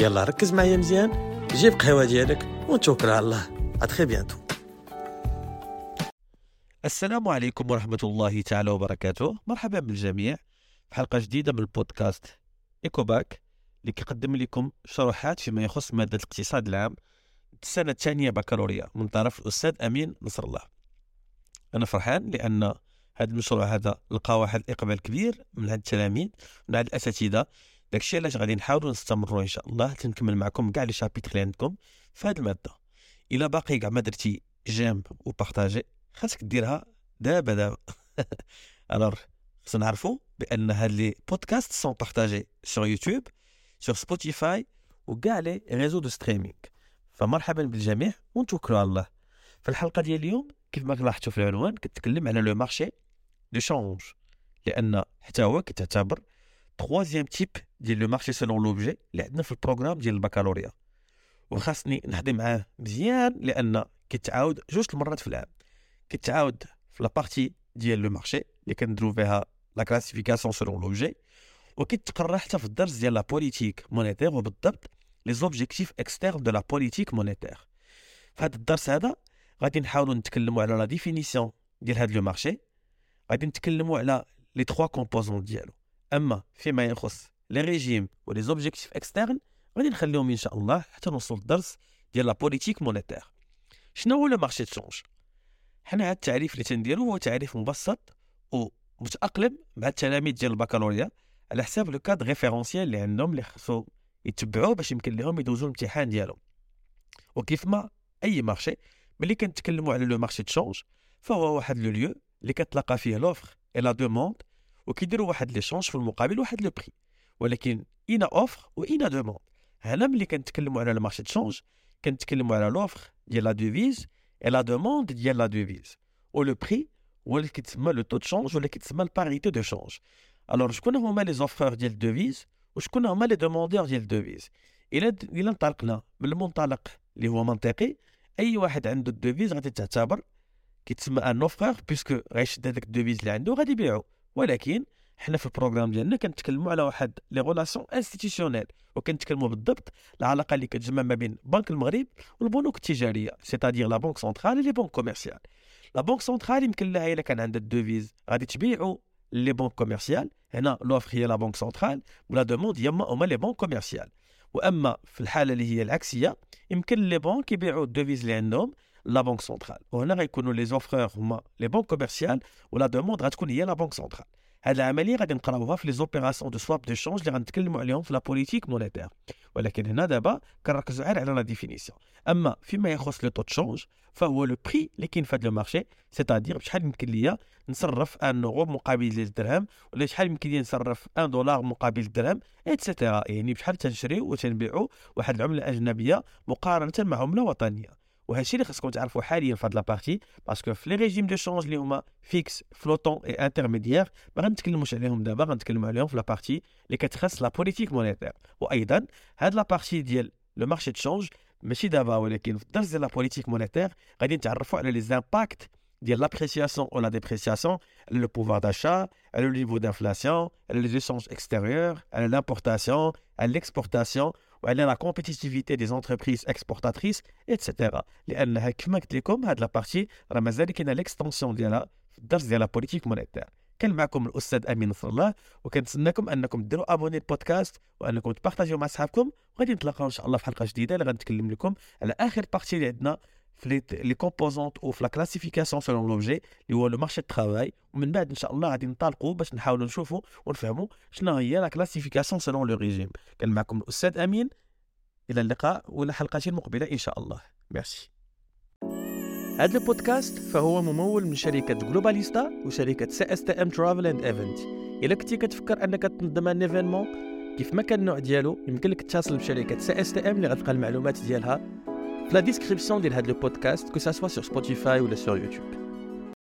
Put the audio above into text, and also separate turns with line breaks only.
يلا ركز معايا مزيان. جيب قهوة ديالك ونتوكل على الله. à très bientôt
السلام عليكم ورحمة الله تعالى وبركاته. مرحبا بالجميع في حلقة جديدة من البودكاست إيكوباك اللي كيقدم لكم شروحات فيما يخص مادة الاقتصاد العام السنة الثانية بكالوريا من طرف الأستاذ أمين نصر الله. أنا فرحان لأن هذا المشروع هذا لقى واحد الإقبال كبير من هاد التلاميذ من هاد الأساتذة داكشي علاش غادي نحاولوا نستمروا ان شاء الله تنكمل معكم كاع les chapitres اللي عندكم في هذه المادة. إلا باقي كاع ما درتي j'aime و partagé خاصك ديرها دابا دابا. alors خصنا نعرفوا بأن هاد les podcasts sont partagés sur YouTube sur Spotify وكاع les réseaux de streaming فمرحبا بالجميع ونتوكلوا على الله. في الحلقة ديال اليوم كيف ما لاحظتوا في العنوان كتكلم على le marché de change لأن حتى هو كتعتبر troisième type ديال le marché selon l'objet اللي عندنا في ال programme ديال البكالوريا وخاصني نهضي معاه مزيان لأن كيتعاود جوج المرات في العام. كيتعاود في la partie ديال le marché اللي كنديرو فيها la classification selon l'objet وكيتقرا حتى في الدرس ديال la politique monétaire وبالضبط les objectifs externes de la politique monétaire في هذا الدرس هذا غادي نحاولوا نتكلموا على la définition ديال هذا le marché غادي نتكلموا على les trois composantes ديالو. أما فيما يخص les régimes و les objectifs externes غادي نخليهم إن شاء الله حتى نوصل للدرس ديال la politique monétaire. شنو هو le marché de change حنا هذا التعريف اللي تنديرو هو تعريف مبسط ومتاقلم مع التلاميذ ديال البكالوريا على حساب le cadre référentiel اللي عندهم اللي خصو يتبعوه باش يمكن لهم يدوزوا الامتحان ديالهم. وكيف ما أي marché ملي كنتكلموا على le marché de change فهو واحد le lieu اللي كتلاقى فيه l'offre et la demande وكيديروا واحد l'échange في المقابل واحد le prix. ولكن une offre و une demande. هنا ملي كنتكلموا على ال marché de change كنتكلموا على l'offre ديال la devise et la demande ديال la devise. و le prix هو اللي كيتسمى le taux de change ولا كيتسمى ال parité de change alors شكون هما les offreurs ديال ال devises وشكون هما les demandeurs ديال ال devises إلا إلا انطلقنا من المنطلق اللي هو منطقي. أي واحد عنده ال devises غادي تعتبر كيتسمى un offreur puisque غيشد هذاك ال devises اللي عنده غادي يبيعو. ولكن حنا في ال programme ديالنا كنتكلموا على واحد les relations institutionnelles وكنتكلموا بالضبط العلاقة اللي كتجمع ما بين بنك المغرب والبنوك التجارية c'est-à-dire la banque centrale les banques commerciales la banque centrale يمكن لها إلا كان عندها ال devises. غادي تبيعوا les banques commerciales هنا l'offre هي la banque centrale و la demande إنما هما les banques commerciales وأما في الحالة اللي هي العكسية يمكن les banques يبيعوا ال devises اللي عندهم la banque centrale وهنا غيكونوا les offreurs هما les banques commerciales و la demande غتكون هي la banque centrale هذه العملية غادي نقراوها في les opérations de swap de change اللي غنتكلموا عليهم في la politique monétaire ولكن هنا دابا كنركزوا غير على la définition أما فيما يخص le taux de change فهو le prix اللي كاين في هذا marché c'est-à-dire بشحال يمكن ليا نصرف un euro مقابل الدرهم ولا شحال يمكن لي نصرف un dollar مقابل الدرهم et cetera يعني بشحال تنشريو وتنبيعوا واحد العملة أجنبية مقارنة مع عملة وطنية. وهذا الشيء اللي خصكم تعرفوا حاليا في هذه la partie parce que في les régimes de change اللي هما fixe flottant et intermédiaire ما غنتكلموش عليهم دابا غنتكلموا عليهم في la partie اللي كتخص la politique monétaire وأيضا هاد la partie ديال le marché de change ماشي دابا ولكن في الدرس ديال la politique monétaire غادي نتعرفوا على les impacts ديال l'appréciation أو la dépréciation على le pouvoir d'achat على le niveau d'inflation على les échanges extérieurs على l'importation على l'exportation وعلى la compétitivité des entreprises exportatrices et cetera لانها كما قلت لكم هاد la partie راه مازال كاينة l'extension ديالها في الدرس ديال la politique monétaire كان معكم الأستاذ أمين نصر الله وكنتسناكم أنكم ديروا abonner البودكاست وأنكم تبارطاجيو مع أصحابكم وغادي نتلاقاو إن شاء الله في حلقة جديدة اللي غنتكلم لكم على آخر partie اللي عندنا. في les composantes أو في la classification selon l'objet اللي هو le marché travail. ومن بعد إن شاء الله غادي ننطلقوا باش نحاولوا نشوفوا ونفهموا شنو هي la classification selon le régime كان معكم الأستاذ أمين. إلى اللقاء وإلى حلقات مقبلة إن شاء الله. ميرسي. هذا البودكاست فهو ممول من شركة جلوباليستا وشركة CSTM Travel and Event إلا كنتي كتفكر أنك تنظم un événement
كيف ما كان النوع ديالو يمكن لك تتصل بشركة CSTM اللي غتلقى المعلومات ديالها. في la description ديال هذا البودكاست que ce soit sur Spotify ولا sur YouTube